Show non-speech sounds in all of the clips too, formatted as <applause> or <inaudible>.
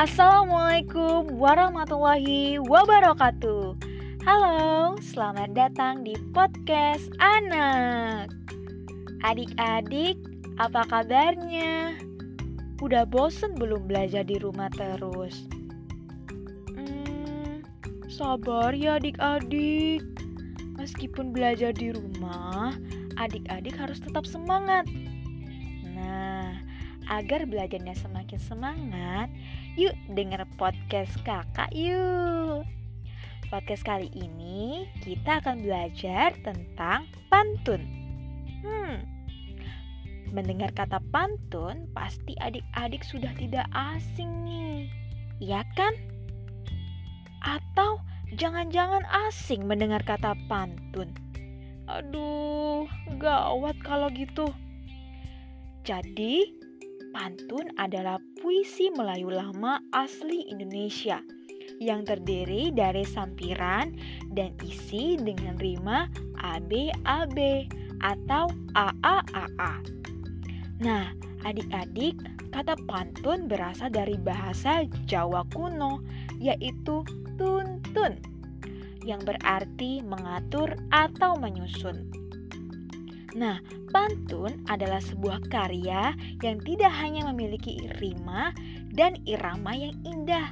Assalamualaikum warahmatullahi wabarakatuh. Halo, selamat datang di podcast anak. Adik-adik, apa kabarnya? Udah bosen belum belajar di rumah terus? Hmm, sabar ya adik-adik. Meskipun belajar di rumah, adik-adik harus tetap semangat. Agar belajarnya semakin semangat, yuk denger podcast kakak yuk. Podcast kali ini kita akan belajar tentang pantun. Hmm, mendengar kata pantun pasti adik-adik sudah tidak asing nih, iya kan? Atau jangan-jangan asing mendengar kata pantun? Aduh, gawat kalau gitu. Jadi, pantun adalah puisi Melayu lama asli Indonesia yang terdiri dari sampiran dan isi dengan rima ABAB atau AAAA. Nah, adik-adik, kata pantun berasal dari bahasa Jawa kuno, yaitu tuntun yang berarti mengatur atau menyusun. Nah, pantun adalah sebuah karya yang tidak hanya memiliki rima dan irama yang indah,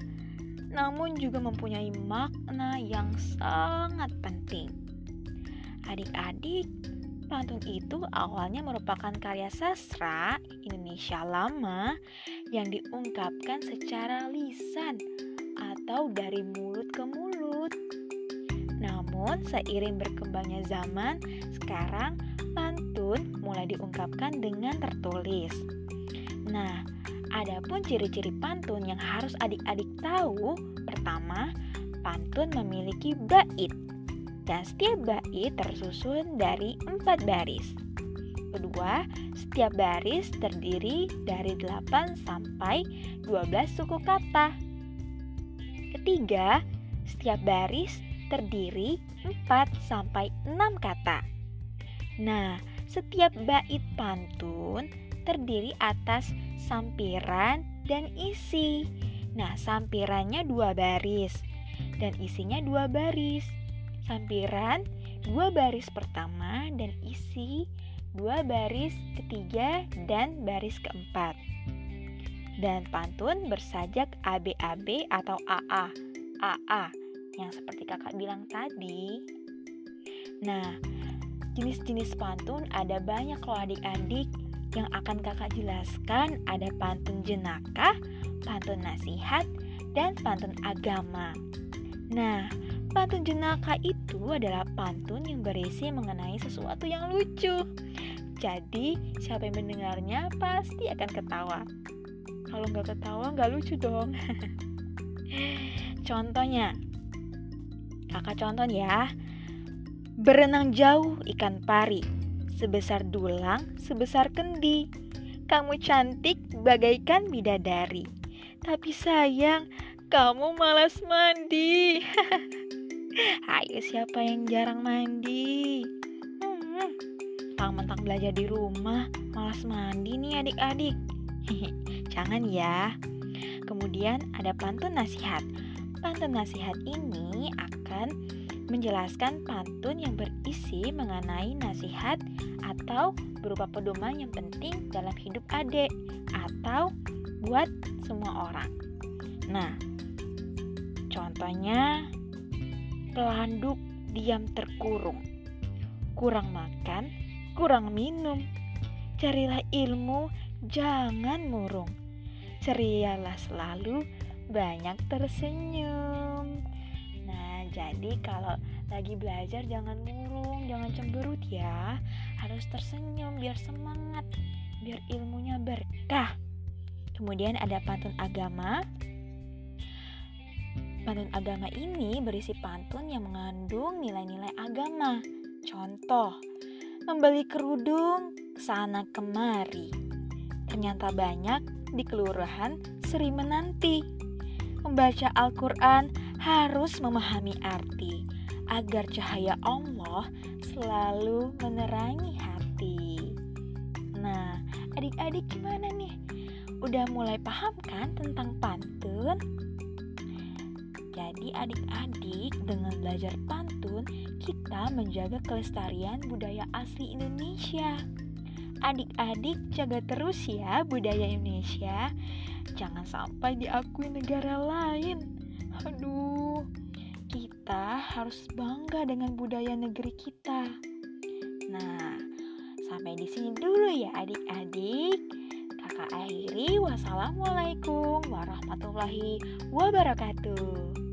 namun juga mempunyai makna yang sangat penting. Adik-adik, pantun itu awalnya merupakan karya sastra Indonesia lama yang diungkapkan secara lisan atau dari mulut ke mulut. Namun, seiring berkembangnya zaman, sekarang pantun mulai diungkapkan dengan tertulis. Nah, adapun ciri-ciri pantun yang harus adik-adik tahu, pertama, pantun memiliki bait. Dan setiap bait tersusun dari empat baris. Kedua, setiap baris terdiri dari 8 sampai 12 suku kata. Ketiga, setiap baris terdiri 4 sampai 6 kata. Nah, setiap bait pantun terdiri atas sampiran dan isi. Nah, sampirannya dua baris dan isinya dua baris. Sampiran dua baris pertama dan isi dua baris ketiga dan baris keempat. Dan pantun bersajak ABAB atau AA. AA yang seperti kakak bilang tadi. Nah, jenis-jenis pantun ada banyak loh adik-adik yang akan kakak jelaskan ada pantun jenaka, pantun nasihat, dan pantun agama. Nah, pantun jenaka itu adalah pantun yang berisi mengenai sesuatu yang lucu. Jadi, siapa yang mendengarnya pasti akan ketawa. Kalau nggak ketawa, nggak lucu dong. <laughs> Contohnya, Kakak contoh ya. Berenang jauh ikan pari, sebesar dulang, sebesar kendi. Kamu cantik bagaikan bidadari. Tapi sayang, kamu malas mandi. <laughs> Ayo siapa yang jarang mandi? Hmm, mentang belajar di rumah, malas mandi nih adik-adik. <laughs> Jangan ya. Kemudian ada pantun nasihat. Pantun nasihat ini akan menjelaskan pantun yang berisi mengenai nasihat atau berupa pedoman yang penting dalam hidup adik atau buat semua orang. Nah, contohnya pelanduk diam terkurung, kurang makan, kurang minum, carilah ilmu, jangan murung, cerialah selalu, banyak tersenyum. Nah, jadi kalau lagi belajar jangan murung, jangan cemberut ya. Harus tersenyum biar semangat, biar ilmunya berkah. Kemudian ada pantun agama. Pantun agama ini berisi pantun yang mengandung nilai-nilai agama. Contoh, membeli kerudung sana kemari. Ternyata banyak di kelurahan Seri Menanti. Membaca Al-Quran harus memahami arti agar cahaya Allah selalu menerangi hati. Nah, adik-adik gimana nih? Udah mulai paham kan tentang pantun? Jadi adik-adik dengan belajar pantun kita menjaga kelestarian budaya asli Indonesia. Adik-adik jaga terus ya budaya Indonesia. Jangan sampai diakui negara lain. Aduh, kita harus bangga dengan budaya negeri kita. Nah, sampai di sini dulu ya adik-adik. Kakak akhiri, wassalamualaikum warahmatullahi wabarakatuh.